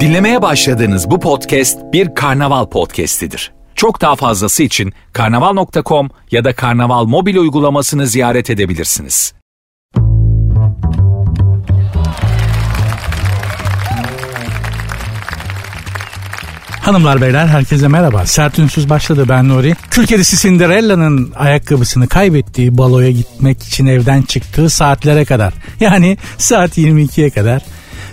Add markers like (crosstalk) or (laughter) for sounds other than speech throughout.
Dinlemeye başladığınız bu podcast bir karnaval podcastidir. Çok daha fazlası için karnaval.com ya da karnaval mobil uygulamasını ziyaret edebilirsiniz. Hanımlar beyler herkese merhaba. Sert Ünsüz başladı ben Nuri. Kül kedisi Cinderella'nın ayakkabısını kaybettiği baloya gitmek için evden çıktığı saatlere kadar. Yani saat 22'ye kadar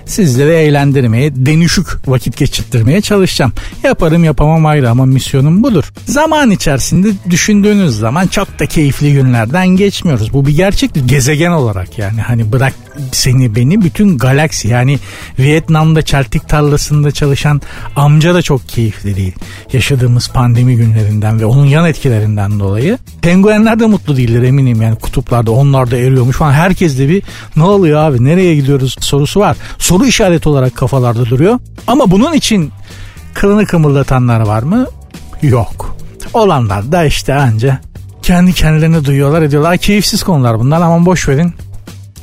sizleri eğlendirmeye, denüşük vakit geçirttirmeye çalışacağım. Yaparım yapamam ayrı ama misyonum budur. Zaman içerisinde düşündüğünüz zaman çok da keyifli günlerden geçmiyoruz. Bu bir gerçektir. Gezegen olarak yani hani bırak seni beni bütün galaksi yani Vietnam'da çeltik tarlasında çalışan amca da çok keyifli değil. Yaşadığımız pandemi günlerinden ve onun yan etkilerinden dolayı. Penguenler de mutlu değiller eminim yani kutuplarda onlar da eriyormuş falan. Herkes de bir ne oluyor abi nereye gidiyoruz sorusu var. Soru işareti olarak kafalarda duruyor. Ama bunun için kılını kımıldatanlar var mı? Yok. Olanlar da işte anca kendi kendilerini duyuyorlar ediyorlar. Keyifsiz konular bunlar ama boş verin.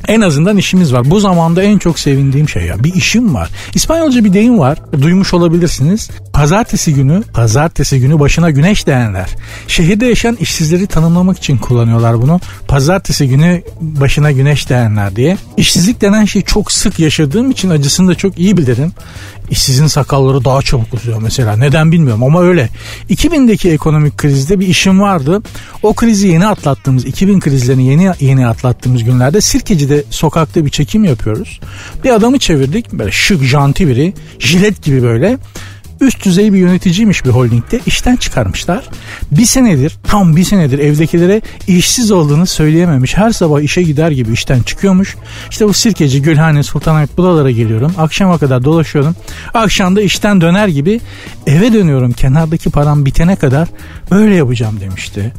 En azından işimiz var. Bu zamanda en çok sevindiğim şey ya. Bir işim var. İspanyolca bir deyim var. Duymuş olabilirsiniz. Pazartesi günü, pazartesi günü başına güneş değenler. Şehirde yaşayan işsizleri tanımlamak için kullanıyorlar bunu. Pazartesi günü başına güneş değenler diye. İşsizlik denen şey çok sık yaşadığım için acısını da çok iyi bilirim. İşsizin sakalları daha çabuk uzuyor mesela. Neden bilmiyorum ama öyle. 2000'deki ekonomik krizde bir işim vardı. O krizi yeni atlattığımız, 2000 krizlerini yeni yeni atlattığımız günlerde Sirkeci'de sokakta bir çekim yapıyoruz. Bir adamı çevirdik. Böyle şık, janti biri. Jilet gibi böyle üst düzey bir yöneticiymiş bir holdingde işten çıkarmışlar. Bir senedir tam bir senedir evdekilere işsiz olduğunu söyleyememiş. Her sabah işe gider gibi işten çıkıyormuş. İşte bu sirkeci Gülhane Sultanahmet buralara geliyorum. Akşama kadar dolaşıyorum. Akşamda işten döner gibi eve dönüyorum. Kenardaki param bitene kadar öyle yapacağım demişti.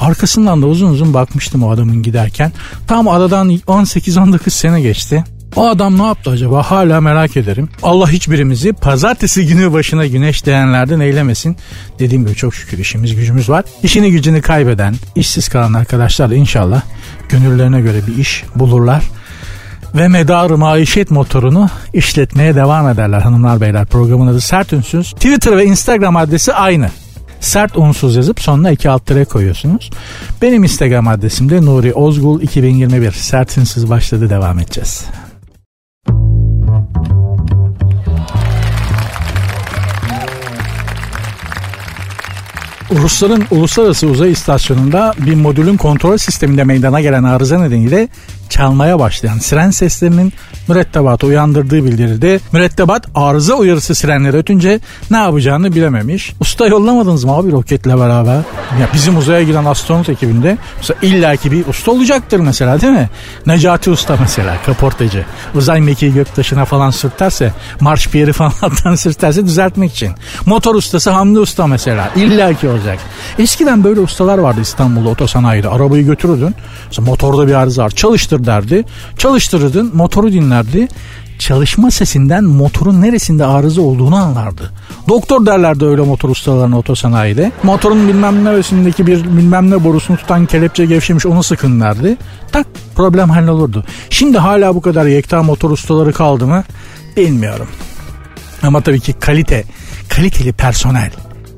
Arkasından da uzun uzun bakmıştım o adamın giderken. Tam aradan 18-19 sene geçti. O adam ne yaptı acaba hala merak ederim. Allah hiçbirimizi pazartesi günü başına güneş değenlerden eylemesin. Dediğim gibi çok şükür işimiz gücümüz var. İşini gücünü kaybeden, işsiz kalan arkadaşlar da inşallah gönüllerine göre bir iş bulurlar ve medarı maişet motorunu işletmeye devam ederler hanımlar beyler. Programın adı Sert Ünsüz. Twitter ve Instagram adresi aynı. Sert unsuz yazıp sonuna iki alt tere koyuyorsunuz. Benim Instagram adresim de Nuri Ozgul 2021. Sert Ünsüz başladı devam edeceğiz. Rusların uluslararası uzay istasyonunda bir modülün kontrol sisteminde meydana gelen arıza nedeniyle çalmaya başlayan siren seslerinin mürettebatı uyandırdığı bildirildi. Mürettebat arıza uyarısı sirenleri ötünce ne yapacağını bilememiş. Usta yollamadınız mı abi roketle beraber? Ya bizim uzaya giden astronot ekibinde mesela illaki bir usta olacaktır mesela değil mi? Necati Usta mesela kaportacı. Uzay mekiği göktaşına falan sürterse marş piyeri falan (laughs) alttan sürterse düzeltmek için. Motor ustası Hamdi Usta mesela illaki olacak. Eskiden böyle ustalar vardı İstanbul'da otosanayi'de. Arabayı götürürdün. Mesela motorda bir arıza var. Çalıştır derdi. Çalıştırırdın motoru dinlerdi. Çalışma sesinden motorun neresinde arıza olduğunu anlardı. Doktor derlerdi öyle motor ustalarına otosanayide. Motorun bilmem neresindeki bir bilmem ne borusunu tutan kelepçe gevşemiş onu sıkın derdi. Tak problem hallolurdu. Şimdi hala bu kadar yekta motor ustaları kaldı mı bilmiyorum. Ama tabii ki kalite, kaliteli personel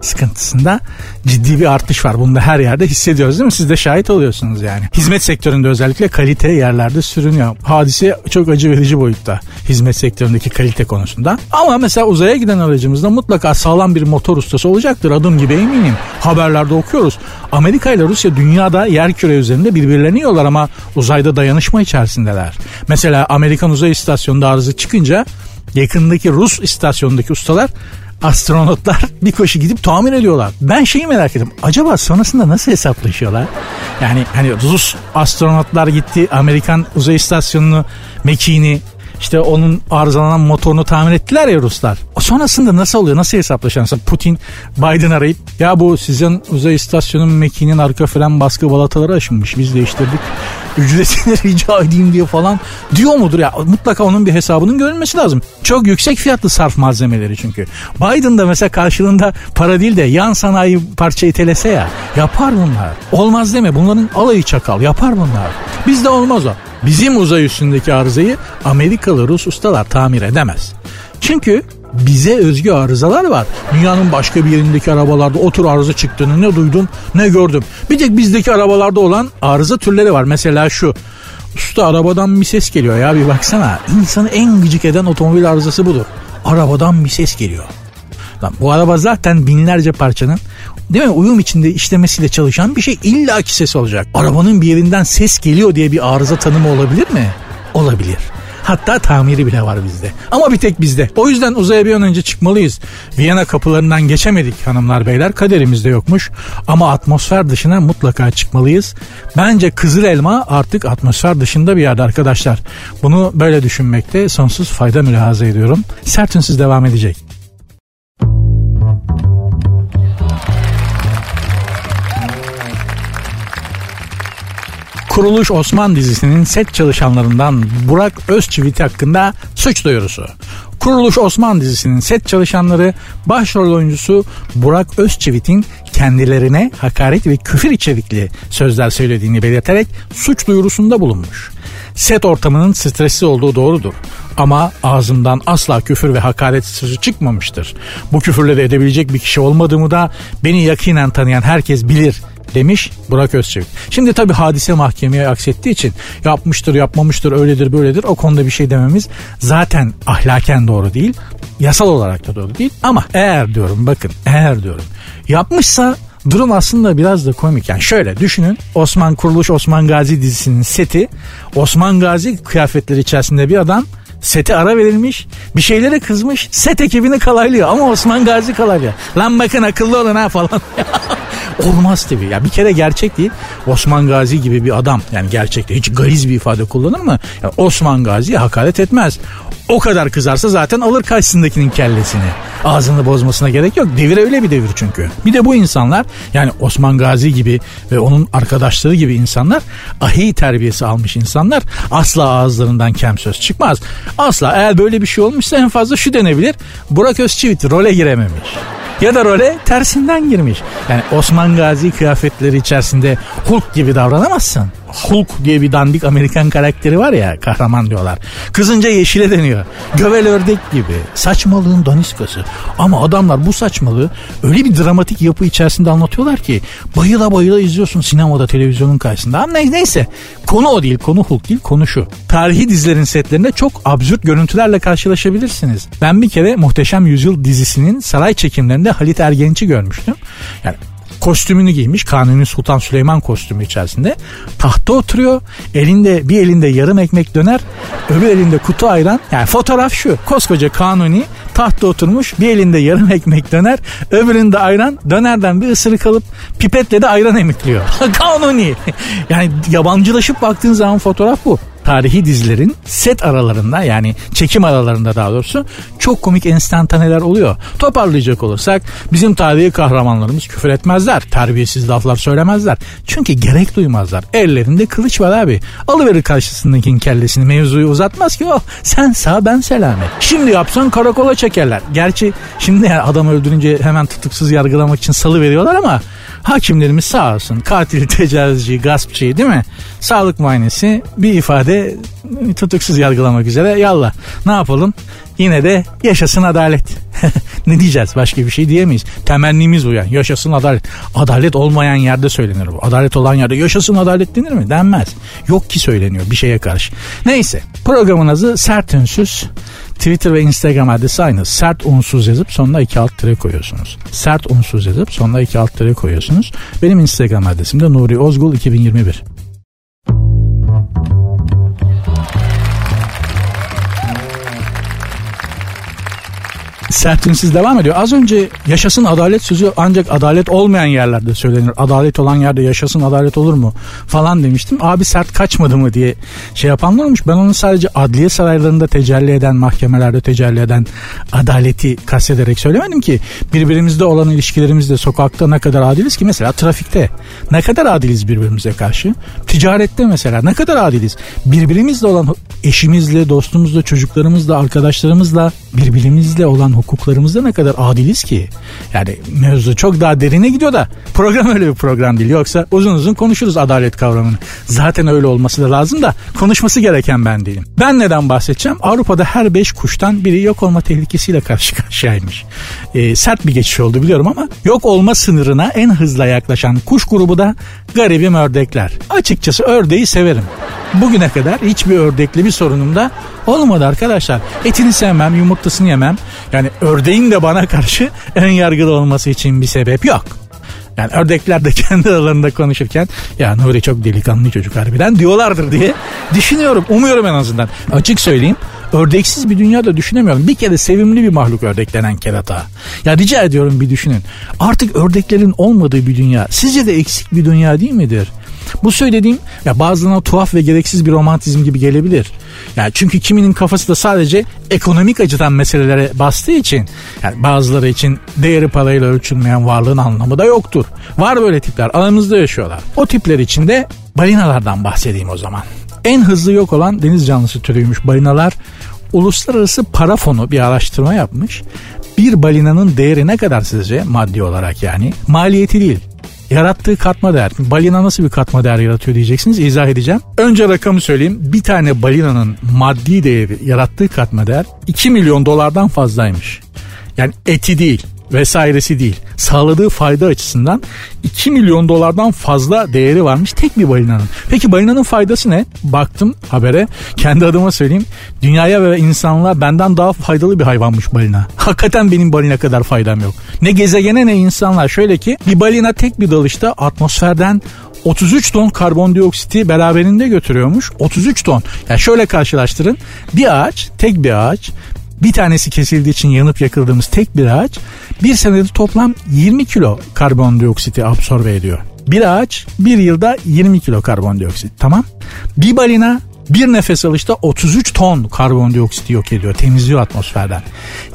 sıkıntısında ciddi bir artış var. Bunu da her yerde hissediyoruz değil mi? Siz de şahit oluyorsunuz yani. Hizmet sektöründe özellikle kalite yerlerde sürünüyor. Hadise çok acı verici boyutta hizmet sektöründeki kalite konusunda. Ama mesela uzaya giden aracımızda mutlaka sağlam bir motor ustası olacaktır. Adım gibi eminim. Haberlerde okuyoruz. Amerika ile Rusya dünyada yer küre üzerinde birbirlerini yiyorlar ama uzayda dayanışma içerisindeler. Mesela Amerikan uzay istasyonunda arıza çıkınca yakındaki Rus istasyonundaki ustalar astronotlar (laughs) bir koşu gidip tamir ediyorlar. Ben şeyi merak ettim. Acaba sonrasında nasıl hesaplaşıyorlar? Yani hani Rus astronotlar gitti Amerikan uzay istasyonunu mekiğini işte onun arızalanan motorunu tamir ettiler ya Ruslar. sonrasında nasıl oluyor? Nasıl hesaplaşan? Putin Biden arayıp ya bu sizin uzay istasyonun mekinin arka fren baskı balataları aşınmış. Biz değiştirdik. Ücretini (laughs) rica edeyim diye falan diyor mudur ya? Mutlaka onun bir hesabının görülmesi lazım. Çok yüksek fiyatlı sarf malzemeleri çünkü. Biden da mesela karşılığında para değil de yan sanayi parça itelese ya. Yapar bunlar. Olmaz deme bunların alayı çakal yapar bunlar. Bizde olmaz o. Bizim uzay üstündeki arızayı Amerikalı Rus ustalar tamir edemez. Çünkü bize özgü arızalar var. Dünyanın başka bir yerindeki arabalarda o tür arıza çıktığını ne duydum ne gördüm. Bir tek bizdeki arabalarda olan arıza türleri var. Mesela şu Usta arabadan bir ses geliyor ya bir baksana. İnsanı en gıcık eden otomobil arızası budur. Arabadan bir ses geliyor. Lan bu araba zaten binlerce parçanın değil mi uyum içinde işlemesiyle çalışan bir şey illaki ses olacak. Arabanın bir yerinden ses geliyor diye bir arıza tanımı olabilir mi? Olabilir. Hatta tamiri bile var bizde. Ama bir tek bizde. O yüzden uzaya bir an önce çıkmalıyız. Viyana kapılarından geçemedik hanımlar beyler. Kaderimizde yokmuş. Ama atmosfer dışına mutlaka çıkmalıyız. Bence Kızıl Elma artık atmosfer dışında bir yerde arkadaşlar. Bunu böyle düşünmekte sonsuz fayda mülahaza ediyorum. Sertünsüz devam edecek. Kuruluş Osman dizisinin set çalışanlarından Burak Özçivit hakkında suç duyurusu. Kuruluş Osman dizisinin set çalışanları başrol oyuncusu Burak Özçivit'in kendilerine hakaret ve küfür içerikli sözler söylediğini belirterek suç duyurusunda bulunmuş. Set ortamının stresli olduğu doğrudur. Ama ağzımdan asla küfür ve hakaret sözü çıkmamıştır. Bu küfürleri edebilecek bir kişi olmadığımı da beni yakinen tanıyan herkes bilir demiş Burak Özçivit. Şimdi tabi hadise mahkemeye aksettiği için yapmıştır yapmamıştır öyledir böyledir o konuda bir şey dememiz zaten ahlaken doğru değil. Yasal olarak da doğru değil ama eğer diyorum bakın eğer diyorum yapmışsa Durum aslında biraz da komik. Yani şöyle düşünün Osman Kuruluş Osman Gazi dizisinin seti Osman Gazi kıyafetleri içerisinde bir adam sete ara verilmiş bir şeylere kızmış set ekibini kalaylıyor ama Osman Gazi kalaylıyor. Lan bakın akıllı olun ha falan. (laughs) Olmaz tabii. Ya bir kere gerçek değil. Osman Gazi gibi bir adam yani gerçekte hiç gariz bir ifade kullanır mı? Yani Osman Gazi'ye hakaret etmez. O kadar kızarsa zaten alır karşısındakinin kellesini. Ağzını bozmasına gerek yok. Devir öyle bir devir çünkü. Bir de bu insanlar yani Osman Gazi gibi ve onun arkadaşları gibi insanlar ahiy terbiyesi almış insanlar asla ağızlarından kem söz çıkmaz. Asla eğer böyle bir şey olmuşsa en fazla şu denebilir. Burak Özçivit role girememiş ya da role tersinden girmiş. Yani Osman Gazi kıyafetleri içerisinde Hulk gibi davranamazsın. Hulk diye bir dandik Amerikan karakteri var ya kahraman diyorlar. Kızınca yeşile deniyor. Gövel ördek gibi. Saçmalığın daniskası. Ama adamlar bu saçmalığı öyle bir dramatik yapı içerisinde anlatıyorlar ki bayıla bayıla izliyorsun sinemada televizyonun karşısında. Ama neyse konu o değil konu Hulk değil konu şu. Tarihi dizilerin setlerinde çok absürt görüntülerle karşılaşabilirsiniz. Ben bir kere Muhteşem Yüzyıl dizisinin saray çekimlerinde Halit Ergenç'i görmüştüm. Yani kostümünü giymiş. Kanuni Sultan Süleyman kostümü içerisinde. Tahta oturuyor. Elinde bir elinde yarım ekmek döner. Öbür elinde kutu ayran. Yani fotoğraf şu. Koskoca Kanuni tahta oturmuş. Bir elinde yarım ekmek döner. Öbüründe ayran. Dönerden bir ısırık alıp pipetle de ayran emikliyor. (laughs) Kanuni. Yani yabancılaşıp baktığın zaman fotoğraf bu tarihi dizilerin set aralarında yani çekim aralarında daha doğrusu çok komik enstantaneler oluyor. Toparlayacak olursak bizim tarihi kahramanlarımız küfür etmezler. Terbiyesiz laflar söylemezler. Çünkü gerek duymazlar. Ellerinde kılıç var abi. Alıverir karşısındakinin kellesini mevzuyu uzatmaz ki oh sen sağ ben selamet. Şimdi yapsan karakola çekerler. Gerçi şimdi yani adam öldürünce hemen tutuksuz yargılamak için salı veriyorlar ama hakimlerimiz sağ olsun katil, tecavüzcü, gaspçıyı değil mi? Sağlık muayenesi bir ifade tutuksuz yargılamak üzere yallah ne yapalım yine de yaşasın adalet. (laughs) ne diyeceğiz başka bir şey diyemeyiz. Temennimiz bu yani yaşasın adalet. Adalet olmayan yerde söylenir bu. Adalet olan yerde yaşasın adalet denir mi? Denmez. Yok ki söyleniyor bir şeye karşı. Neyse programın adı sert ünsüz. Twitter ve Instagram adresi aynı. Sert unsuz yazıp sonuna iki alt tire koyuyorsunuz. Sert unsuz yazıp sonuna iki alt tire koyuyorsunuz. Benim Instagram adresim de Nuri Ozgul 2021. Sert Ünsüz devam ediyor. Az önce yaşasın adalet sözü ancak adalet olmayan yerlerde söylenir. Adalet olan yerde yaşasın adalet olur mu falan demiştim. Abi sert kaçmadı mı diye şey yapanlar olmuş. Ben onu sadece adliye saraylarında tecelli eden, mahkemelerde tecelli eden adaleti kastederek söylemedim ki. Birbirimizde olan ilişkilerimizde sokakta ne kadar adiliz ki mesela trafikte ne kadar adiliz birbirimize karşı. Ticarette mesela ne kadar adiliz. Birbirimizle olan eşimizle, dostumuzla, çocuklarımızla, arkadaşlarımızla birbirimizle olan hukuklarımızda ne kadar adiliz ki. Yani mevzu çok daha derine gidiyor da program öyle bir program değil. Yoksa uzun uzun konuşuruz adalet kavramını. Zaten öyle olması da lazım da konuşması gereken ben değilim. Ben neden bahsedeceğim? Avrupa'da her beş kuştan biri yok olma tehlikesiyle karşı karşıyaymış. Ee, sert bir geçiş oldu biliyorum ama yok olma sınırına en hızla yaklaşan kuş grubu da garibim ördekler. Açıkçası ördeği severim. Bugüne kadar hiçbir ördekli bir sorunum da olmadı arkadaşlar. Etini sevmem, yumurtasını yemem. Yani ördeğin de bana karşı ön yargılı olması için bir sebep yok. Yani ördekler de (laughs) kendi aralarında konuşurken ya Nuri çok delikanlı çocuk harbiden diyorlardır diye düşünüyorum. Umuyorum en azından. Açık söyleyeyim ördeksiz bir dünyada düşünemiyorum. Bir kere sevimli bir mahluk ördek denen kerata. Ya rica ediyorum bir düşünün. Artık ördeklerin olmadığı bir dünya sizce de eksik bir dünya değil midir? Bu söylediğim ya bazılarına tuhaf ve gereksiz bir romantizm gibi gelebilir. Yani çünkü kiminin kafası da sadece ekonomik açıdan meselelere bastığı için yani bazıları için değeri parayla ölçülmeyen varlığın anlamı da yoktur. Var böyle tipler aramızda yaşıyorlar. O tipler için de balinalardan bahsedeyim o zaman. En hızlı yok olan deniz canlısı türüymüş balinalar. Uluslararası Para Fonu bir araştırma yapmış. Bir balinanın değeri ne kadar sizce maddi olarak yani? Maliyeti değil yarattığı katma değer. Balina nasıl bir katma değer yaratıyor diyeceksiniz. İzah edeceğim. Önce rakamı söyleyeyim. Bir tane balinanın maddi değeri yarattığı katma değer 2 milyon dolardan fazlaymış. Yani eti değil vesairesi değil. Sağladığı fayda açısından 2 milyon dolardan fazla değeri varmış tek bir balinanın. Peki balinanın faydası ne? Baktım habere kendi adıma söyleyeyim. Dünyaya ve insanlığa benden daha faydalı bir hayvanmış balina. Hakikaten benim balina kadar faydam yok. Ne gezegene ne insanlar. Şöyle ki bir balina tek bir dalışta atmosferden 33 ton karbondioksiti beraberinde götürüyormuş. 33 ton. Yani şöyle karşılaştırın. Bir ağaç, tek bir ağaç bir tanesi kesildiği için yanıp yakıldığımız tek bir ağaç bir senede toplam 20 kilo karbondioksiti absorbe ediyor. Bir ağaç bir yılda 20 kilo karbondioksit tamam. Bir balina bir nefes alışta 33 ton karbondioksiti yok ediyor temizliyor atmosferden.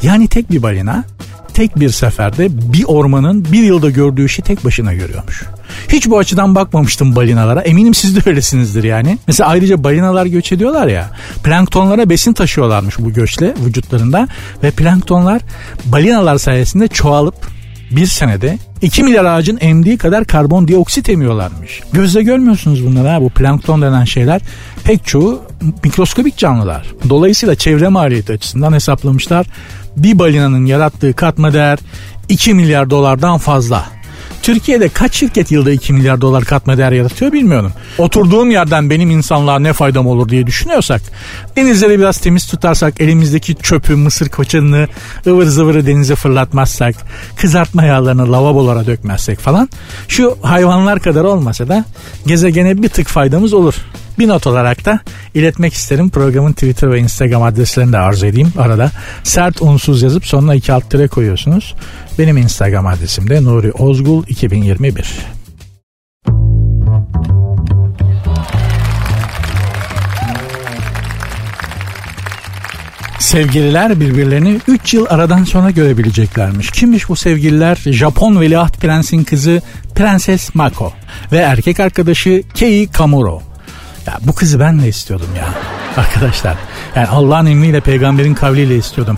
Yani tek bir balina tek bir seferde bir ormanın bir yılda gördüğü işi tek başına görüyormuş. Hiç bu açıdan bakmamıştım balinalara. Eminim siz de öylesinizdir yani. Mesela ayrıca balinalar göç ediyorlar ya. Planktonlara besin taşıyorlarmış bu göçle vücutlarında. Ve planktonlar balinalar sayesinde çoğalıp bir senede 2 milyar ağacın emdiği kadar karbondioksit emiyorlarmış. Gözle görmüyorsunuz bunları ha bu plankton denen şeyler. Pek çoğu mikroskobik canlılar. Dolayısıyla çevre maliyeti açısından hesaplamışlar. Bir balinanın yarattığı katma değer 2 milyar dolardan fazla. Türkiye'de kaç şirket yılda 2 milyar dolar katma değer yaratıyor bilmiyorum. Oturduğum yerden benim insanlığa ne faydam olur diye düşünüyorsak, denizleri biraz temiz tutarsak, elimizdeki çöpü, mısır koçanını, ıvır zıvırı denize fırlatmazsak, kızartma yağlarını lavabolara dökmezsek falan, şu hayvanlar kadar olmasa da gezegene bir tık faydamız olur. Bir not olarak da iletmek isterim. Programın Twitter ve Instagram adreslerini de arzu edeyim arada. Sert unsuz yazıp sonuna iki alt tire koyuyorsunuz. Benim Instagram adresim de Nuri Ozgul 2021. Sevgililer birbirlerini 3 yıl aradan sonra görebileceklermiş. Kimmiş bu sevgililer? Japon veliaht prensin kızı Prenses Mako ve erkek arkadaşı Kei Kamuro. Ya bu kızı ben de istiyordum ya. (laughs) Arkadaşlar yani Allah'ın emriyle peygamberin kavliyle istiyordum.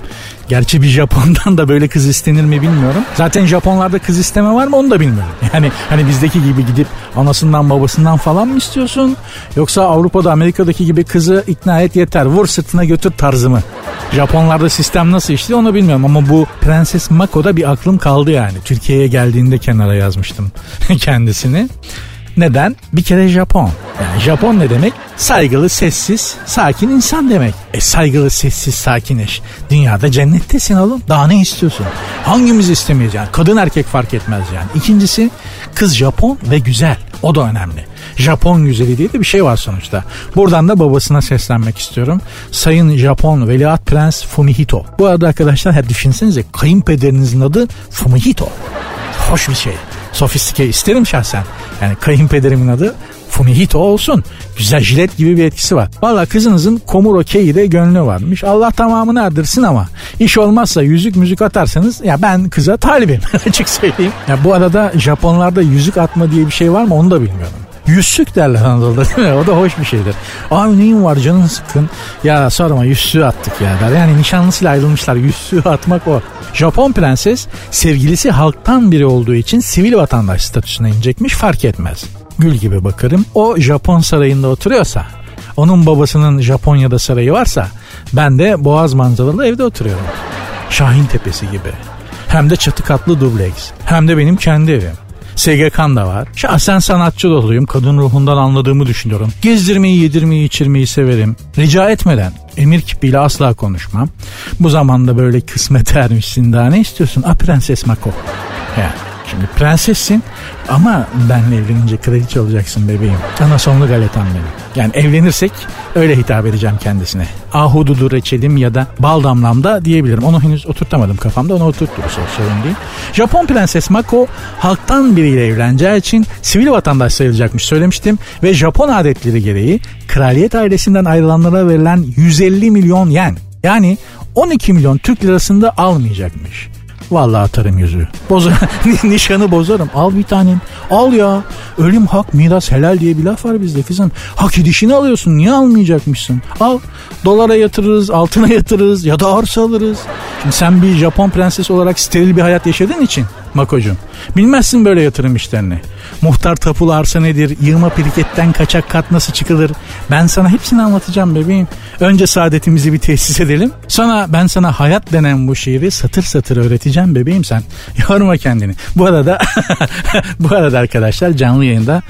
Gerçi bir Japon'dan da böyle kız istenir mi bilmiyorum. Zaten Japonlarda kız isteme var mı onu da bilmiyorum. (laughs) Yani hani bizdeki gibi gidip anasından babasından falan mı istiyorsun? Yoksa Avrupa'da Amerika'daki gibi kızı ikna et yeter vur sırtına götür tarzı mı? Japonlarda sistem nasıl işliyor onu bilmiyorum ama bu Prenses Mako'da bir aklım kaldı yani. Türkiye'ye geldiğinde kenara yazmıştım (laughs) kendisini. Neden? Bir kere Japon. Yani Japon ne demek? Saygılı, sessiz, sakin insan demek. E saygılı, sessiz, sakin eş. Dünyada cennettesin oğlum. Daha ne istiyorsun? Hangimiz istemeyiz yani? Kadın erkek fark etmez yani. İkincisi kız Japon ve güzel. O da önemli. Japon güzeli diye de bir şey var sonuçta. Buradan da babasına seslenmek istiyorum. Sayın Japon Veliaht Prens Fumihito. Bu arada arkadaşlar hep düşünsenize kayınpederinizin adı Fumihito. Hoş bir şey. Sofistike isterim şahsen. Yani kayınpederimin adı Fumihito olsun. Güzel jilet gibi bir etkisi var. Valla kızınızın Komuro Kei'de gönlü varmış. Allah tamamını erdirsin ama iş olmazsa yüzük müzik atarsanız ya ben kıza talibim (laughs) açık söyleyeyim. Ya bu arada Japonlarda yüzük atma diye bir şey var mı onu da bilmiyorum. Yüzsük derler Anadolu'da değil mi? O da hoş bir şeydir. Abi neyin var canın sıkkın? Ya sorma yüzsüğü attık ya der. Yani nişanlısıyla ayrılmışlar. Yüzsüğü atmak o. Japon prenses sevgilisi halktan biri olduğu için sivil vatandaş statüsüne inecekmiş fark etmez. Gül gibi bakarım. O Japon sarayında oturuyorsa onun babasının Japonya'da sarayı varsa ben de boğaz manzaralı evde oturuyorum. Şahin Tepesi gibi. Hem de çatı katlı dubleks. Hem de benim kendi evim. SGK'm da var. Şahsen sanatçı da olayım. Kadın ruhundan anladığımı düşünüyorum. Gezdirmeyi, yedirmeyi, içirmeyi severim. Rica etmeden emir kipiyle asla konuşmam. Bu zamanda böyle kısmet ermişsin daha ne istiyorsun? A Prenses Mako. Yani şimdi prensessin ama benle evlenince kraliçe olacaksın bebeğim. Ana sonlu galetam benim. Yani evlenirsek öyle hitap edeceğim kendisine. Ahududu reçelim ya da bal damlamda diyebilirim. Onu henüz oturtamadım kafamda onu oturturuz sorun değil. Japon prenses Mako halktan biriyle evleneceği için sivil vatandaş sayılacakmış söylemiştim. Ve Japon adetleri gereği kraliyet ailesinden ayrılanlara verilen 150 milyon yen yani 12 milyon Türk lirasında almayacakmış. Vallahi atarım yüzü. Bozar, (laughs) nişanı bozarım. Al bir tanem. Al ya. Ölüm hak miras helal diye bir laf var bizde kızım. Hak edişini alıyorsun. Niye almayacakmışsın? Al. Dolara yatırırız, altına yatırırız ya da arsa alırız. Şimdi sen bir Japon prensesi olarak steril bir hayat yaşadığın için Makocuğum. Bilmezsin böyle yatırım işlerini. Muhtar tapulu arsa nedir? Yığma piriketten kaçak kat nasıl çıkılır? Ben sana hepsini anlatacağım bebeğim. Önce saadetimizi bir tesis edelim. Sonra ben sana hayat denen bu şiiri satır satır öğreteceğim bebeğim sen. (laughs) Yorma kendini. Bu arada (laughs) bu arada arkadaşlar canlı yayında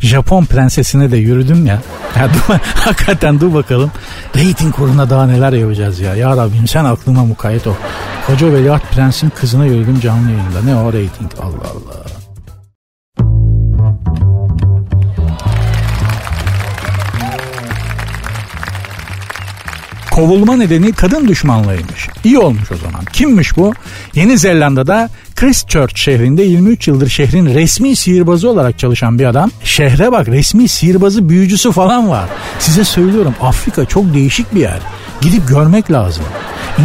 Japon prensesine de yürüdüm ya. ya dur, (laughs) hakikaten dur bakalım. Rating kuruna daha neler yapacağız ya. Ya Rabbim sen aklıma mukayyet ol. Koca Veliaht Prens'in kızına yürüdüm canlı yayında. Ne o rating Allah Allah. Kovulma nedeni kadın düşmanlığıymış. İyi olmuş o zaman. Kimmiş bu? Yeni Zelanda'da Christchurch şehrinde 23 yıldır şehrin resmi sihirbazı olarak çalışan bir adam. Şehre bak resmi sihirbazı büyücüsü falan var. Size söylüyorum Afrika çok değişik bir yer. Gidip görmek lazım.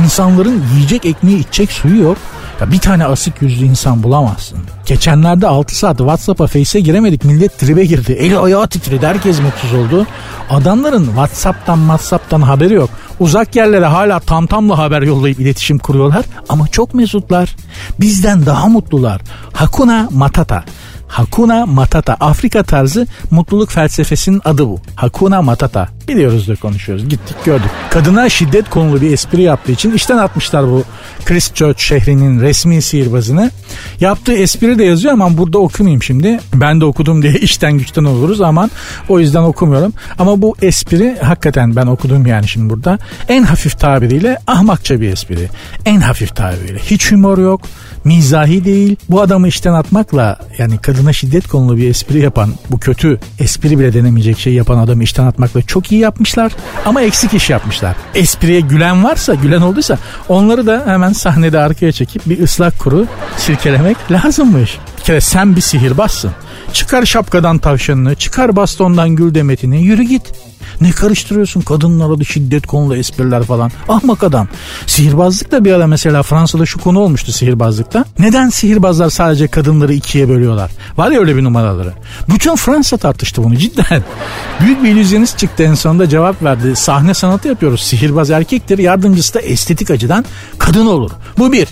İnsanların yiyecek ekmeği içecek suyu yok. Ya bir tane asık yüzlü insan bulamazsın. Geçenlerde 6 saat WhatsApp'a Face'e giremedik. Millet tribe girdi. Eli ayağı titredi. Herkes mutsuz oldu. Adamların WhatsApp'tan WhatsApp'tan haberi yok. Uzak yerlere hala tam tamla haber yollayıp iletişim kuruyorlar. Ama çok mesutlar. Bizden daha mutlular. Hakuna Matata. Hakuna Matata. Afrika tarzı mutluluk felsefesinin adı bu. Hakuna Matata. Biliyoruz da konuşuyoruz. Gittik gördük. Kadına şiddet konulu bir espri yaptığı için işten atmışlar bu Christchurch şehrinin resmi sihirbazını. Yaptığı espri de yazıyor ama burada okumayayım şimdi. Ben de okudum diye (laughs) işten güçten oluruz ama o yüzden okumuyorum. Ama bu espri hakikaten ben okudum yani şimdi burada. En hafif tabiriyle ahmakça bir espri. En hafif tabiriyle. Hiç humor yok. Mizahi değil. Bu adamı işten atmakla yani kadına şiddet konulu bir espri yapan bu kötü espri bile denemeyecek şey yapan adamı işten atmakla çok iyi yapmışlar ama eksik iş yapmışlar. Espriye gülen varsa gülen olduysa onları da hemen sahnede arkaya çekip bir ıslak kuru sirkelemek lazımmış. Bir kere sen bir sihirbazsın. Çıkar şapkadan tavşanını, çıkar bastondan gül demetini, yürü git. Ne karıştırıyorsun kadınlara da şiddet konulu espriler falan. Ahmak adam. Sihirbazlık da bir ara mesela Fransa'da şu konu olmuştu sihirbazlıkta. Neden sihirbazlar sadece kadınları ikiye bölüyorlar? Var ya öyle bir numaraları. Bütün Fransa tartıştı bunu cidden. (laughs) Büyük bir illüzyonist çıktı en sonunda cevap verdi. Sahne sanatı yapıyoruz. Sihirbaz erkektir. Yardımcısı da estetik açıdan kadın olur. Bu bir.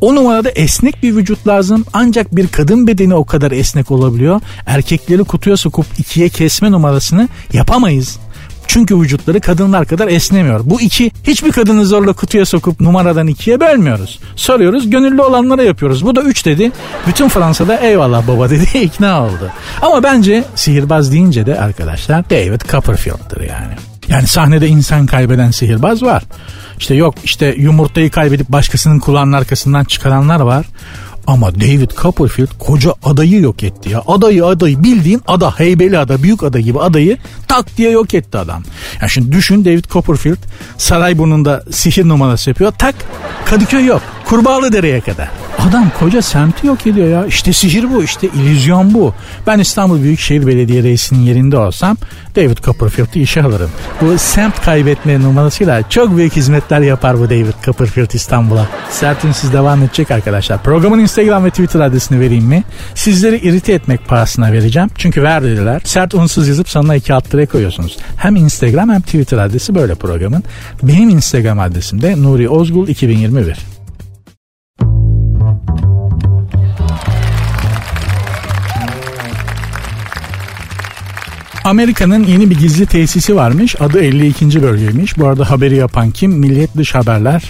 O numarada esnek bir vücut lazım ancak bir kadın bedeni o kadar esnek olabiliyor. Erkekleri kutuya sokup ikiye kesme numarasını yapamayız. Çünkü vücutları kadınlar kadar esnemiyor. Bu iki hiçbir kadını zorla kutuya sokup numaradan ikiye bölmüyoruz. Soruyoruz gönüllü olanlara yapıyoruz. Bu da üç dedi. Bütün Fransa'da eyvallah baba dedi (laughs) ikna oldu. Ama bence sihirbaz deyince de arkadaşlar David Copperfield'dır yani. Yani sahnede insan kaybeden sihirbaz var. İşte yok işte yumurtayı kaybedip başkasının kulağının arkasından çıkaranlar var. Ama David Copperfield koca adayı yok etti ya. Adayı adayı bildiğin ada heybeli ada büyük ada gibi adayı tak diye yok etti adam. Yani şimdi düşün David Copperfield Sarayburnu'nda sihir numarası yapıyor. Tak Kadıköy yok. Kurbağalı dereye kadar. Adam koca semti yok ediyor ya. İşte sihir bu işte illüzyon bu. Ben İstanbul Büyükşehir Belediye Reisi'nin yerinde olsam David Copperfield'ı işe alırım. Bu semt kaybetme numarasıyla çok büyük hizmetler yapar bu David Copperfield İstanbul'a. Sertünsüz devam edecek arkadaşlar. Programın Instagram ve Twitter adresini vereyim mi? Sizleri irite etmek pahasına vereceğim. Çünkü ver dediler. Sert unsuz yazıp sonuna iki alt koyuyorsunuz. Hem Instagram hem Twitter adresi böyle programın. Benim Instagram adresim de Nuri Ozgul 2021. Amerika'nın yeni bir gizli tesisi varmış. Adı 52. bölgeymiş. Bu arada haberi yapan kim? Milliyet Dış Haberler.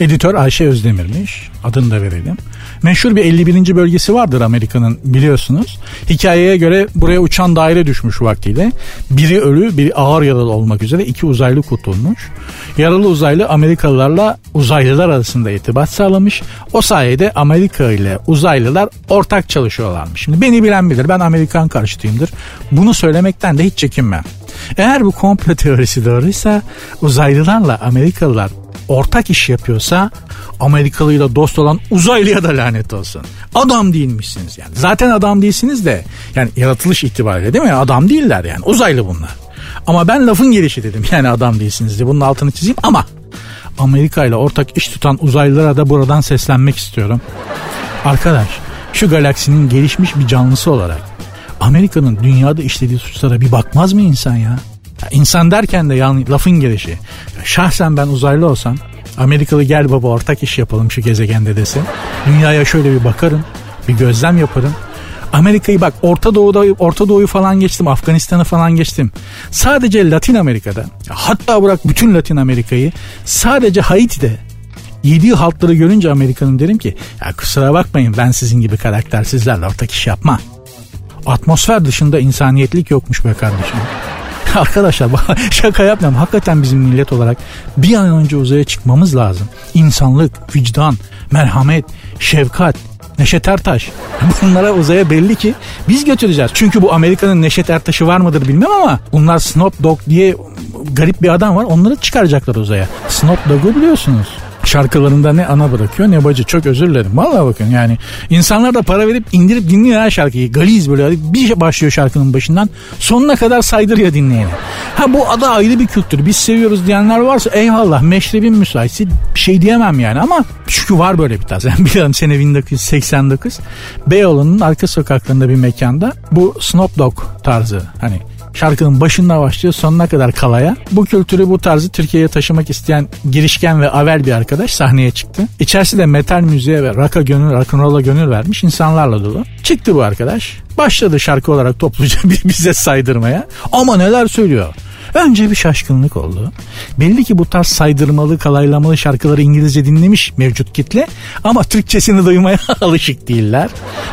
Editör Ayşe Özdemir'miş. Adını da verelim. Meşhur bir 51. bölgesi vardır Amerika'nın biliyorsunuz. Hikayeye göre buraya uçan daire düşmüş vaktiyle. Biri ölü, biri ağır yaralı olmak üzere iki uzaylı kurtulmuş. Yaralı uzaylı Amerikalılarla uzaylılar arasında irtibat sağlamış. O sayede Amerika ile uzaylılar ortak çalışıyorlarmış. Şimdi beni bilen bilir ben Amerikan karşıtıyımdır. Bunu söylemekten de hiç çekinmem. Eğer bu komplo teorisi doğruysa uzaylılarla Amerikalılar ortak iş yapıyorsa Amerikalıyla dost olan uzaylıya da lanet olsun. Adam değilmişsiniz yani. Zaten adam değilsiniz de yani yaratılış itibariyle değil mi? Adam değiller yani uzaylı bunlar. Ama ben lafın gelişi dedim (laughs) yani adam değilsiniz diye bunun altını çizeyim ama Amerika ile ortak iş tutan uzaylılara da buradan seslenmek istiyorum. Arkadaş şu galaksinin gelişmiş bir canlısı olarak Amerika'nın dünyada işlediği suçlara bir bakmaz mı insan ya? Ya insan derken de yani lafın gelişi. Şahsen ben uzaylı olsam Amerikalı gel baba ortak iş yapalım şu gezegende desin. Dünyaya şöyle bir bakarım. Bir gözlem yaparım. Amerika'yı bak Orta Doğu'da Orta Doğu'yu falan geçtim, Afganistan'ı falan geçtim. Sadece Latin Amerika'da, hatta bırak bütün Latin Amerika'yı, sadece Haiti'de yediği haltları görünce Amerika'nın derim ki ya kusura bakmayın ben sizin gibi karaktersizlerle ortak iş yapma. Atmosfer dışında insaniyetlik yokmuş be kardeşim. (laughs) Arkadaşlar (laughs) şaka yapmıyorum. Hakikaten bizim millet olarak bir an önce uzaya çıkmamız lazım. İnsanlık, vicdan, merhamet, şefkat, Neşet Ertaş. (laughs) Bunlara uzaya belli ki biz götüreceğiz. Çünkü bu Amerika'nın Neşet Ertaş'ı var mıdır bilmem ama bunlar Snoop Dogg diye garip bir adam var. Onları çıkaracaklar uzaya. Snoop Dogg'u biliyorsunuz şarkılarında ne ana bırakıyor ne bacı. Çok özür dilerim. Valla bakın yani insanlar da para verip indirip dinliyor her şarkıyı. Galiz böyle bir başlıyor şarkının başından sonuna kadar saydırıyor dinleyeni. Ha bu ada ayrı bir kültür. Biz seviyoruz diyenler varsa eyvallah meşrebin müsaitsi bir şey diyemem yani ama çünkü var böyle bir tarz. (laughs) Yani biliyorum sene 1989 Beyoğlu'nun arka sokaklarında bir mekanda bu Snoop Dogg tarzı hani Şarkının başında başlıyor sonuna kadar kalaya. Bu kültürü bu tarzı Türkiye'ye taşımak isteyen girişken ve avel bir arkadaş sahneye çıktı. İçerisi de metal müziğe ve rock'a gönül, rock'n'roll'a gönül vermiş insanlarla dolu. Çıktı bu arkadaş. Başladı şarkı olarak topluca (laughs) bize saydırmaya. Ama neler söylüyor. Önce bir şaşkınlık oldu. Belli ki bu tarz saydırmalı, kalaylamalı şarkıları İngilizce dinlemiş mevcut kitle ama Türkçesini duymaya (laughs) alışık değiller.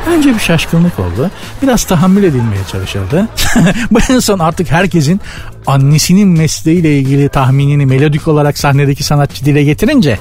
Önce bir şaşkınlık oldu. Biraz tahammül edilmeye çalışıldı. (laughs) Bu en son artık herkesin annesinin mesleğiyle ilgili tahminini melodik olarak sahnedeki sanatçı dile getirince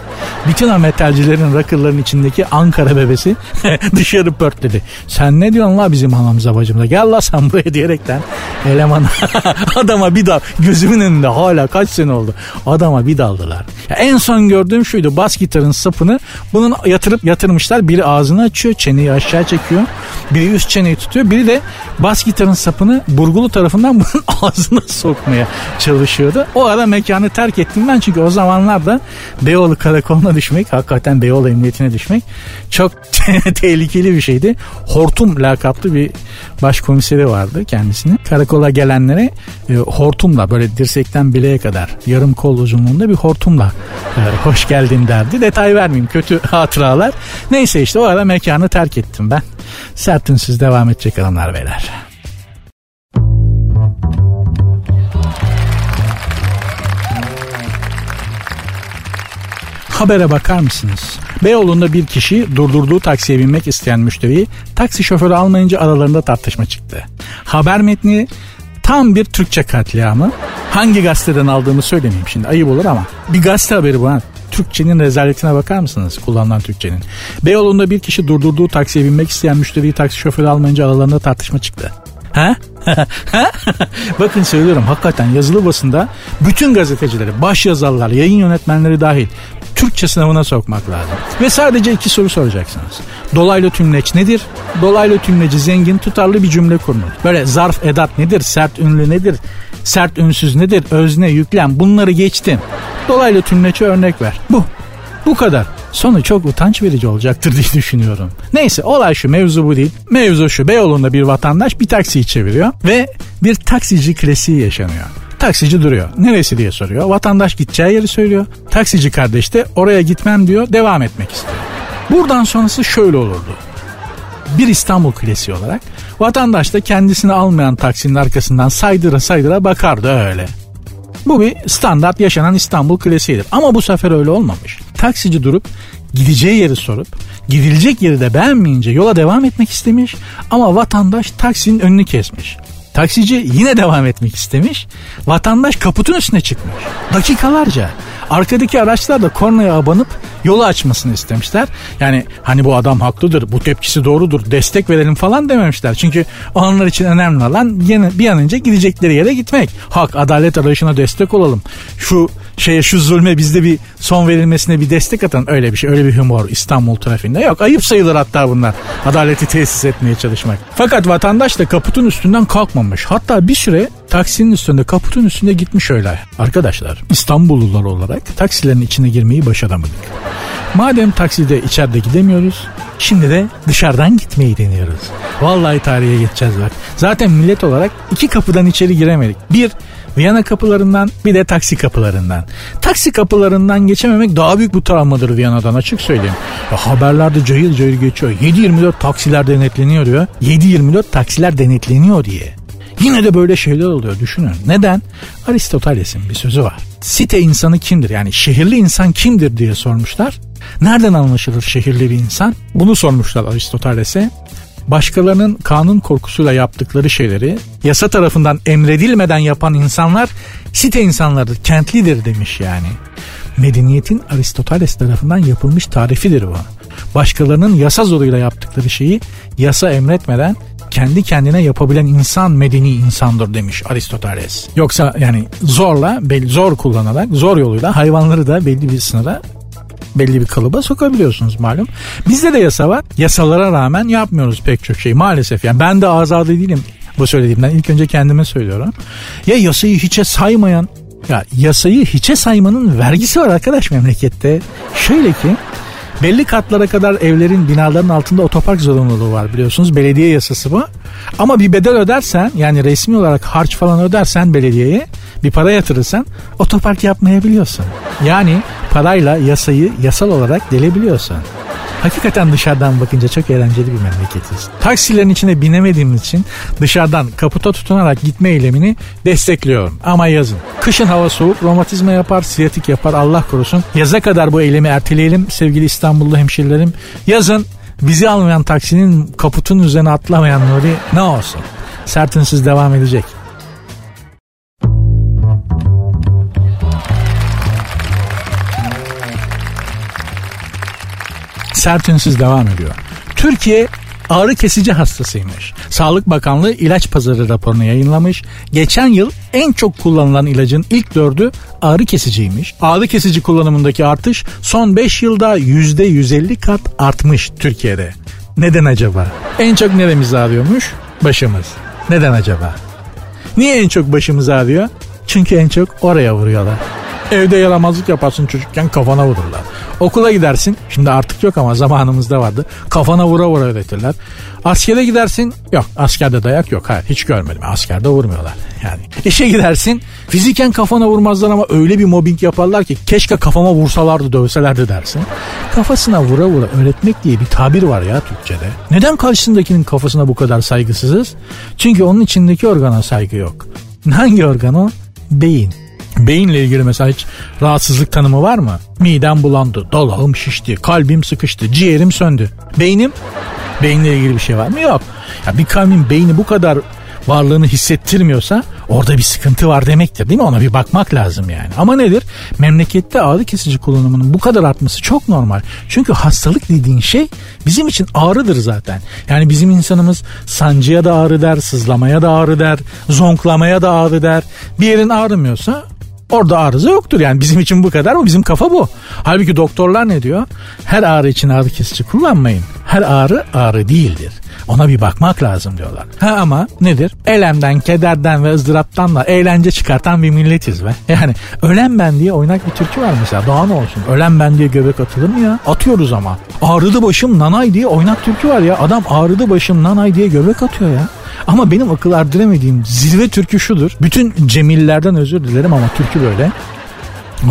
bütün metalcilerin rakırların içindeki Ankara bebesi (laughs) dışarı pörtledi. Sen ne diyorsun la bizim anamıza bacımıza? Gel la sen buraya (laughs) diyerekten eleman (laughs) adama bir dal gözümün önünde hala kaç sene oldu? Adama bir daldılar. Ya en son gördüğüm şuydu bas gitarın sapını bunun yatırıp yatırmışlar. Biri ağzını açıyor çeneyi aşağı çekiyor. Biri üst çeneyi tutuyor. Biri de bas gitarın sapını burgulu tarafından bunun ağzına sokmuyor yapmaya çalışıyordu. O ara mekanı terk ettim ben çünkü o zamanlarda Beyoğlu karakoluna düşmek hakikaten Beyoğlu emniyetine düşmek çok (laughs) tehlikeli bir şeydi. Hortum lakaplı bir başkomiseri vardı kendisini. Karakola gelenlere e, hortumla böyle dirsekten bileğe kadar yarım kol uzunluğunda bir hortumla e, hoş geldin derdi. Detay vermeyeyim kötü hatıralar. Neyse işte o ara mekanı terk ettim ben. Sertinsiz devam edecek hanımlar beyler. Habere bakar mısınız? Beyoğlu'nda bir kişi durdurduğu taksiye binmek isteyen müşteriyi taksi şoförü almayınca aralarında tartışma çıktı. Haber metni tam bir Türkçe katliamı. Hangi gazeteden aldığımı söylemeyeyim şimdi ayıp olur ama bir gazete haberi bu ha. Türkçenin rezaletine bakar mısınız kullanılan Türkçenin? Beyoğlu'nda bir kişi durdurduğu taksiye binmek isteyen müşteriyi taksi şoförü almayınca aralarında tartışma çıktı. Ha? (laughs) Bakın söylüyorum hakikaten yazılı basında bütün gazetecileri, baş yazarlar, yayın yönetmenleri dahil Türkçe sınavına sokmak lazım. Ve sadece iki soru soracaksınız. Dolaylı tümleç nedir? Dolaylı tümleci zengin tutarlı bir cümle kurmalı. Böyle zarf edat nedir? Sert ünlü nedir? Sert ünsüz nedir? Özne, yüklem bunları geçtim. Dolaylı tümleçe örnek ver. Bu. Bu kadar. Sonu çok utanç verici olacaktır diye düşünüyorum. Neyse olay şu mevzu bu değil. Mevzu şu Beyoğlu'nda bir vatandaş bir taksiyi çeviriyor ve bir taksici klasiği yaşanıyor. Taksici duruyor. Neresi diye soruyor. Vatandaş gideceği yeri söylüyor. Taksici kardeş de oraya gitmem diyor. Devam etmek istiyor. Buradan sonrası şöyle olurdu. Bir İstanbul klasiği olarak vatandaş da kendisini almayan taksinin arkasından saydıra saydıra bakardı öyle. Bu bir standart yaşanan İstanbul klasiğidir. Ama bu sefer öyle olmamış. Taksici durup gideceği yeri sorup gidilecek yeri de beğenmeyince yola devam etmek istemiş ama vatandaş taksinin önünü kesmiş. Taksici yine devam etmek istemiş. Vatandaş kaputun üstüne çıkmış. Dakikalarca. Arkadaki araçlar da kornaya abanıp yolu açmasını istemişler. Yani hani bu adam haklıdır, bu tepkisi doğrudur, destek verelim falan dememişler. Çünkü onlar için önemli olan bir an önce gidecekleri yere gitmek. Hak, adalet arayışına destek olalım. Şu şeye şu zulme bizde bir son verilmesine bir destek atan öyle bir şey öyle bir humor İstanbul trafiğinde yok. Ayıp sayılır hatta bunlar. Adaleti tesis etmeye çalışmak. Fakat vatandaş da kaputun üstünden kalkmamış. Hatta bir süre taksinin üstünde kaputun üstünde gitmiş öyle. Arkadaşlar İstanbullular olarak taksilerin içine girmeyi başaramadık. Madem takside içeride gidemiyoruz şimdi de dışarıdan gitmeyi deniyoruz. Vallahi tarihe geçeceğiz bak. Zaten millet olarak iki kapıdan içeri giremedik. Bir Viyana kapılarından bir de taksi kapılarından. Taksi kapılarından geçememek daha büyük bir travmadır Viyana'dan açık söyleyeyim. Ya haberlerde cayır cayır geçiyor. 7-24 taksiler denetleniyor diyor. 7-24 taksiler denetleniyor diye. Yine de böyle şeyler oluyor düşünün. Neden? Aristoteles'in bir sözü var. Site insanı kimdir? Yani şehirli insan kimdir diye sormuşlar. Nereden anlaşılır şehirli bir insan? Bunu sormuşlar Aristoteles'e başkalarının kanun korkusuyla yaptıkları şeyleri yasa tarafından emredilmeden yapan insanlar site insanlarıdır, kentlidir demiş yani. Medeniyetin Aristoteles tarafından yapılmış tarifidir bu. Başkalarının yasa zoruyla yaptıkları şeyi yasa emretmeden kendi kendine yapabilen insan medeni insandır demiş Aristoteles. Yoksa yani zorla, zor kullanarak, zor yoluyla hayvanları da belli bir sınıra belli bir kalıba sokabiliyorsunuz malum. Bizde de yasa var. Yasalara rağmen yapmıyoruz pek çok şey maalesef. Yani ben de azade değilim bu söylediğimden. ilk önce kendime söylüyorum. Ya yasayı hiçe saymayan ya yasayı hiçe saymanın vergisi var arkadaş memlekette. Şöyle ki belli katlara kadar evlerin binaların altında otopark zorunluluğu var biliyorsunuz. Belediye yasası bu. Ama bir bedel ödersen yani resmi olarak harç falan ödersen belediyeye bir para yatırırsan otopark yapmayabiliyorsun. Yani parayla yasayı yasal olarak delebiliyorsun. Hakikaten dışarıdan bakınca çok eğlenceli bir memleketiz. Taksilerin içine binemediğimiz için dışarıdan kaputa tutunarak gitme eylemini destekliyorum. Ama yazın. Kışın hava soğuk, romatizma yapar, siyatik yapar Allah korusun. Yaza kadar bu eylemi erteleyelim sevgili İstanbullu hemşerilerim. Yazın bizi almayan taksinin kaputun üzerine atlamayan Nuri ne olsun? Sertinsiz devam edecek. Sert ünsüz devam ediyor. Türkiye ağrı kesici hastasıymış. Sağlık Bakanlığı ilaç pazarı raporunu yayınlamış. Geçen yıl en çok kullanılan ilacın ilk dördü ağrı kesiciymiş. Ağrı kesici kullanımındaki artış son 5 yılda %150 kat artmış Türkiye'de. Neden acaba? En çok neremiz ağrıyormuş? Başımız. Neden acaba? Niye en çok başımız ağrıyor? Çünkü en çok oraya vuruyorlar. Evde yaramazlık yaparsın çocukken kafana vururlar. Okula gidersin. Şimdi artık yok ama zamanımızda vardı. Kafana vura vura öğretirler. Askere gidersin. Yok askerde dayak yok. Hayır hiç görmedim. Askerde vurmuyorlar. Yani işe gidersin. Fiziken kafana vurmazlar ama öyle bir mobbing yaparlar ki keşke kafama vursalardı dövselerdi dersin. Kafasına vura vura öğretmek diye bir tabir var ya Türkçe'de. Neden karşısındakinin kafasına bu kadar saygısızız? Çünkü onun içindeki organa saygı yok. Hangi organ o? Beyin. Beyinle ilgili mesela hiç rahatsızlık tanımı var mı? Midem bulandı, dalağım şişti, kalbim sıkıştı, ciğerim söndü. Beynim? Beyinle ilgili bir şey var mı? Yok. Ya bir kavmin beyni bu kadar varlığını hissettirmiyorsa orada bir sıkıntı var demektir değil mi? Ona bir bakmak lazım yani. Ama nedir? Memlekette ağrı kesici kullanımının bu kadar artması çok normal. Çünkü hastalık dediğin şey bizim için ağrıdır zaten. Yani bizim insanımız sancıya da ağrı der, sızlamaya da ağrı der, zonklamaya da ağrı der. Bir yerin ağrımıyorsa Orada arıza yoktur yani bizim için bu kadar mı? Bizim kafa bu. Halbuki doktorlar ne diyor? Her ağrı için ağrı kesici kullanmayın. Her ağrı ağrı değildir. Ona bir bakmak lazım diyorlar. Ha ama nedir? Elemden, kederden ve ızdıraptan da eğlence çıkartan bir milletiz be. Yani ölen ben diye oynak bir türkü var mesela. Daha ne olsun? Ölen ben diye göbek atılır mı ya? Atıyoruz ama. Ağrıdı başım nanay diye oynak türkü var ya. Adam ağrıdı başım nanay diye göbek atıyor ya. Ama benim akıl erdiremediğim zirve türkü şudur. Bütün cemillerden özür dilerim ama türkü böyle.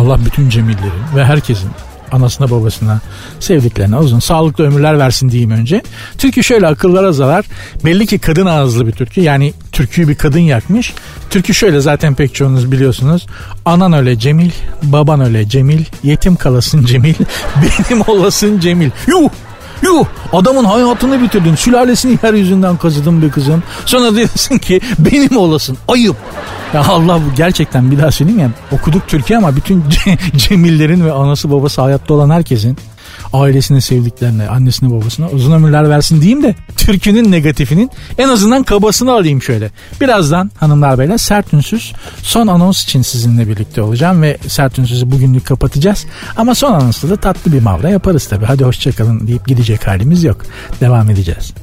Allah bütün cemillerin ve herkesin anasına babasına sevdiklerine uzun sağlıklı ömürler versin diyeyim önce. Türkü şöyle akıllara zarar. Belli ki kadın ağızlı bir türkü. Yani türküyü bir kadın yakmış. Türkü şöyle zaten pek çoğunuz biliyorsunuz. Anan öyle Cemil, baban öyle Cemil, yetim kalasın Cemil, (laughs) benim olasın Cemil. Yuh Yuh adamın hayatını bitirdin. Sülalesini yeryüzünden kazıdın bir kızım. Sonra diyorsun ki benim olasın. Ayıp. Ya Allah bu gerçekten bir daha söyleyeyim ya. Okuduk Türkiye ama bütün (laughs) Cemillerin ve anası babası hayatta olan herkesin ailesine sevdiklerine, annesine babasına uzun ömürler versin diyeyim de türkünün negatifinin en azından kabasını alayım şöyle. Birazdan hanımlar beyler sert ünsüz son anons için sizinle birlikte olacağım ve sert ünsüzü bugünlük kapatacağız. Ama son anonsda da tatlı bir mavra yaparız tabi. Hadi hoşçakalın deyip gidecek halimiz yok. Devam edeceğiz.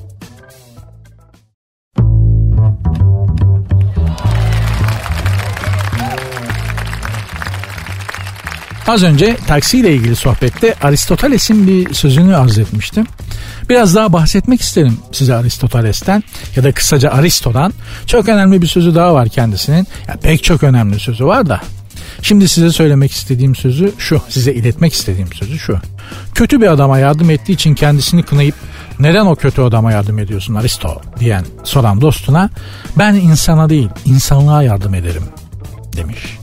Az önce taksiyle ilgili sohbette Aristoteles'in bir sözünü arz etmiştim. Biraz daha bahsetmek isterim size Aristoteles'ten ya da kısaca Aristo'dan. Çok önemli bir sözü daha var kendisinin. Ya pek çok önemli sözü var da. Şimdi size söylemek istediğim sözü şu, size iletmek istediğim sözü şu. Kötü bir adama yardım ettiği için kendisini kınayıp neden o kötü adama yardım ediyorsun Aristo diyen soran dostuna ben insana değil insanlığa yardım ederim demiş.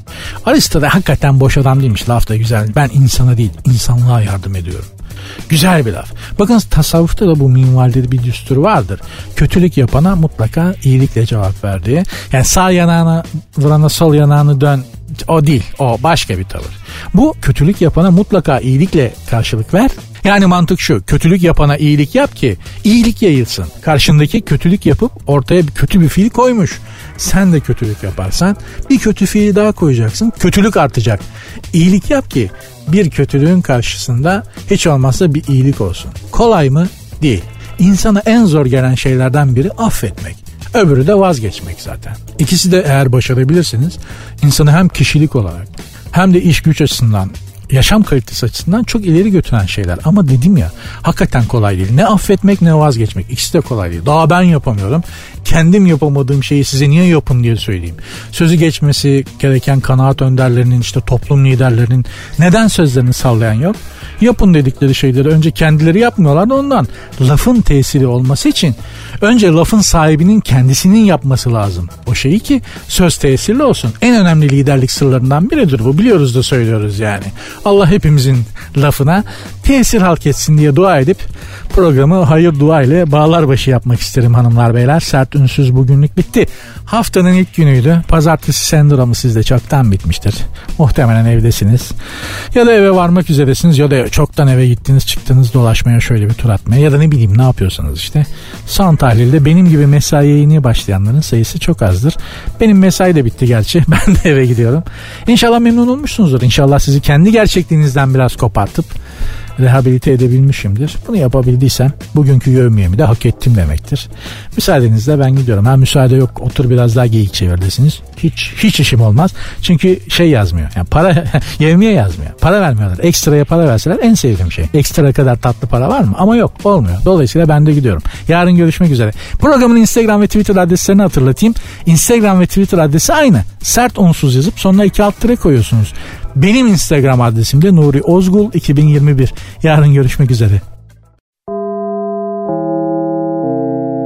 Aristo da hakikaten boş adam değilmiş laf da güzel. Ben insana değil insanlığa yardım ediyorum. Güzel bir laf. Bakın tasavvufta da bu minvalde bir düstur vardır. Kötülük yapana mutlaka iyilikle cevap verdiği. Yani sağ yanağına vurana sol yanağını dön o değil. O başka bir tavır. Bu kötülük yapana mutlaka iyilikle karşılık ver. Yani mantık şu kötülük yapana iyilik yap ki iyilik yayılsın. Karşındaki kötülük yapıp ortaya bir kötü bir fiil koymuş. Sen de kötülük yaparsan bir kötü fiili daha koyacaksın. Kötülük artacak. İyilik yap ki bir kötülüğün karşısında hiç olmazsa bir iyilik olsun. Kolay mı? Değil. İnsana en zor gelen şeylerden biri affetmek. Öbürü de vazgeçmek zaten. İkisi de eğer başarabilirseniz insanı hem kişilik olarak hem de iş güç açısından yaşam kalitesi açısından çok ileri götüren şeyler. Ama dedim ya hakikaten kolay değil. Ne affetmek ne vazgeçmek. İkisi de kolay değil. Daha ben yapamıyorum. Kendim yapamadığım şeyi size niye yapın diye söyleyeyim. Sözü geçmesi gereken kanaat önderlerinin işte toplum liderlerinin neden sözlerini sallayan yok? Yapın dedikleri şeyleri önce kendileri yapmıyorlar da ondan. Lafın tesiri olması için önce lafın sahibinin kendisinin yapması lazım. O şeyi ki söz tesirli olsun. En önemli liderlik sırlarından biridir bu. Biliyoruz da söylüyoruz yani. Allah hepimizin lafına tesir halk etsin diye dua edip programı hayır dua ile bağlar başı yapmak isterim hanımlar beyler. Sert ünsüz bugünlük bitti. Haftanın ilk günüydü. Pazartesi sendromu sizde çoktan bitmiştir. Muhtemelen evdesiniz. Ya da eve varmak üzeresiniz ya da çoktan eve gittiniz çıktınız dolaşmaya şöyle bir tur atmaya ya da ne bileyim ne yapıyorsanız işte. Son tahlilde benim gibi mesaiye yeni başlayanların sayısı çok azdır. Benim mesai de bitti gerçi. (laughs) Ben de eve gidiyorum. İnşallah memnun olmuşsunuzdur. İnşallah sizi kendi gerçekliğinizden biraz kopartıp rehabilite edebilmişimdir. Bunu yapabildiysem bugünkü yövmiyemi de hak ettim demektir. Müsaadenizle ben gidiyorum. Ha müsaade yok otur biraz daha geyik çevirdesiniz. Hiç hiç işim olmaz. Çünkü şey yazmıyor. Yani para (laughs) yevmiye yazmıyor. Para vermiyorlar. Ekstraya para verseler en sevdiğim şey. Ekstra kadar tatlı para var mı? Ama yok olmuyor. Dolayısıyla ben de gidiyorum. Yarın görüşmek üzere. Programın Instagram ve Twitter adreslerini hatırlatayım. Instagram ve Twitter adresi aynı. Sert unsuz yazıp sonuna iki alt tire koyuyorsunuz. Benim Instagram adresim de Nuri Ozgul 2021. Yarın görüşmek üzere.